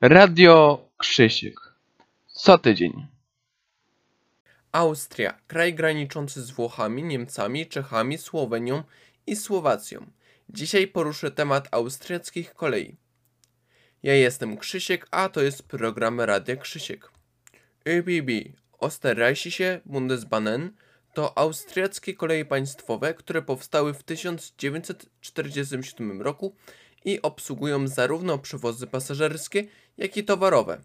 Radio Krzysiek. Co tydzień. Austria, kraj graniczący z Włochami, Niemcami, Czechami, Słowenią i Słowacją. Dzisiaj poruszę temat austriackich kolei. Ja jestem Krzysiek, a to jest program Radia Krzysiek. ÖBB, Österreichische Bundesbahnen, to austriackie koleje państwowe, które powstały w 1947 roku i obsługują zarówno przewozy pasażerskie, jak i towarowe.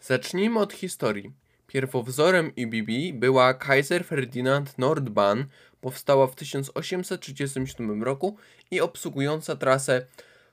Zacznijmy od historii. Pierwowzorem ÖBB była Kaiser Ferdinand Nordbahn, powstała w 1837 roku i obsługująca trasę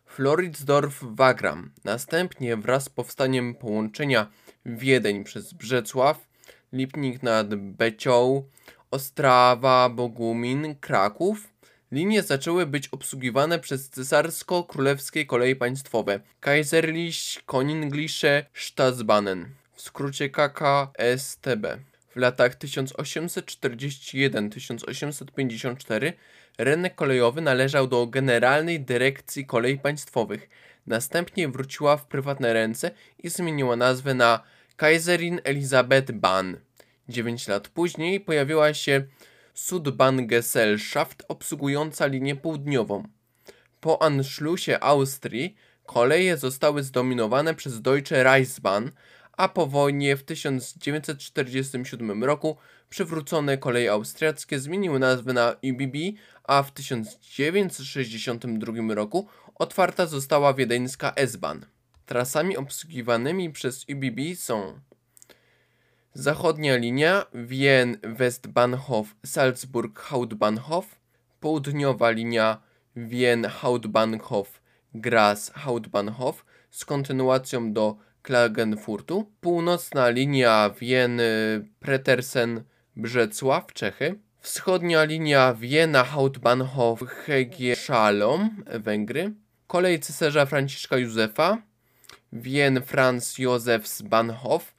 Floridsdorf-Wagram. Następnie wraz z powstaniem połączenia Wiedeń przez Brzecław, Lipnik nad Becią, Ostrawa, Bogumin, Kraków, linie zaczęły być obsługiwane przez cesarsko-królewskie koleje państwowe Kaiserlich Königliche Staatsbahnen, w skrócie KKSTB. W latach 1841-1854 rynek kolejowy należał do Generalnej Dyrekcji Kolei Państwowych. Następnie wróciła w prywatne ręce i zmieniła nazwę na Kaiserin Elisabeth Bahn. Dziewięć lat później pojawiła się Sudbahngesellschaft obsługująca linię południową. Po Anschlussie Austrii koleje zostały zdominowane przez Deutsche Reichsbahn, a po wojnie w 1947 roku przywrócone koleje austriackie zmieniły nazwę na ÖBB, a w 1962 roku otwarta została wiedeńska S-Bahn. Trasami obsługiwanymi przez ÖBB są Zachodnia linia Wien-Westbahnhof Salzburg-Hauptbahnhof, południowa linia Wien-Hauptbahnhof Graz-Hauptbahnhof z kontynuacją do Klagenfurtu, północna linia Wien-Pretersen-Brzecław, Czechy, wschodnia linia Wiena-Hauptbahnhof Hege-Szalom, Węgry, kolej cesarza Franciszka Józefa, Wien-Franz Josefs Bahnhof,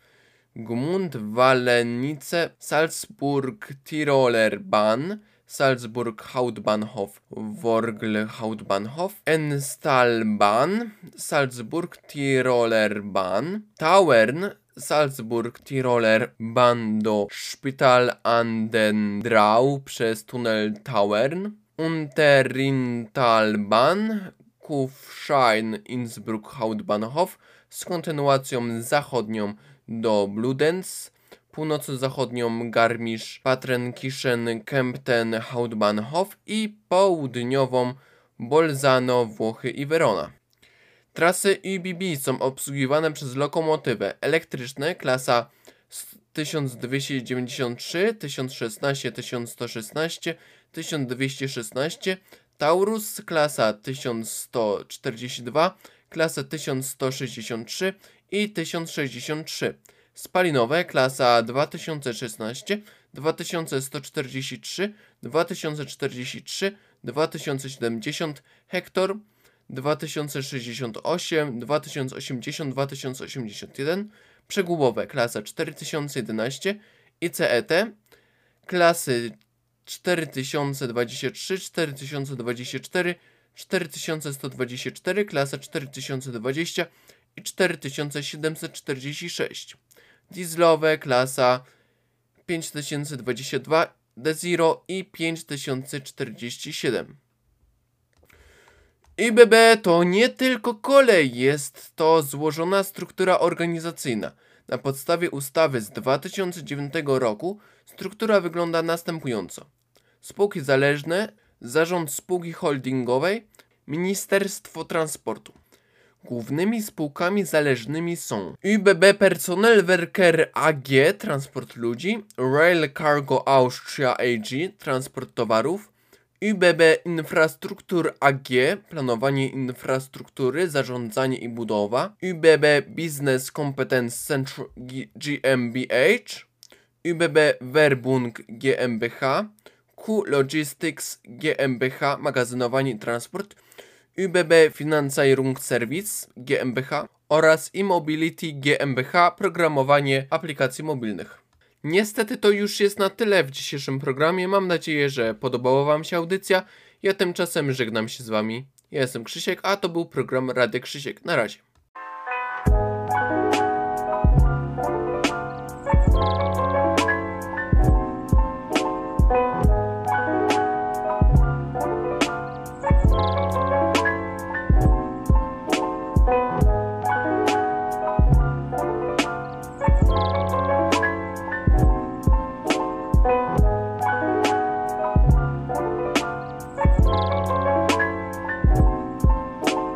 Gmund Wallenice, Salzburg Tiroler Bahn, Salzburg Hauptbahnhof, Worgl Hauptbahnhof, Enstalbahn, Salzburg Tiroler Bahn, Tauern, Salzburg Tiroler Bahn do Spital an den Drau przez tunel Tauern, Unterrintalbahn, Kufstein Innsbruck Hauptbahnhof z kontynuacją zachodnią do Bludenz, północno-zachodnią Garmisch, Patrenkirchen, Kempten, Hauptbahnhof i południową Bolzano, Włochy i Verona. Trasy ÖBB są obsługiwane przez lokomotywę elektryczne klasa 1293, 1016, 1116, 1216, Taurus klasa 1142, klasa 1163 i 1063. Spalinowe klasa 2016, 2143, 2043, 2070 Hektor, 2068, 2080, 2081, przegubowe klasa 4011 i CET, klasy 4023, 4024, 4124, klasa 4020 i 4746. Dieslowe klasa 5022 D0 i 5047. IBB to nie tylko kolej, jest to złożona struktura organizacyjna. Na podstawie ustawy z 2009 roku struktura wygląda następująco. Spółki zależne, zarząd spółki holdingowej, Ministerstwo Transportu. Głównymi spółkami zależnymi są ÖBB Personelverkehr AG Transport ludzi, Rail Cargo Austria AG Transport towarów, ÖBB Infrastruktur AG Planowanie infrastruktury, zarządzanie i budowa, ÖBB Business Competence Center GmbH, ÖBB Werbung GmbH, Q Logistics GmbH Magazynowanie i Transport, ÖBB Finanzierungsservice GmbH oraz Immobility GmbH Programowanie aplikacji mobilnych. Niestety to już jest na tyle w dzisiejszym programie. Mam nadzieję, że podobała Wam się audycja. Ja tymczasem żegnam się z Wami. Ja jestem Krzysiek, a to był program Rady Krzysiek. Na razie.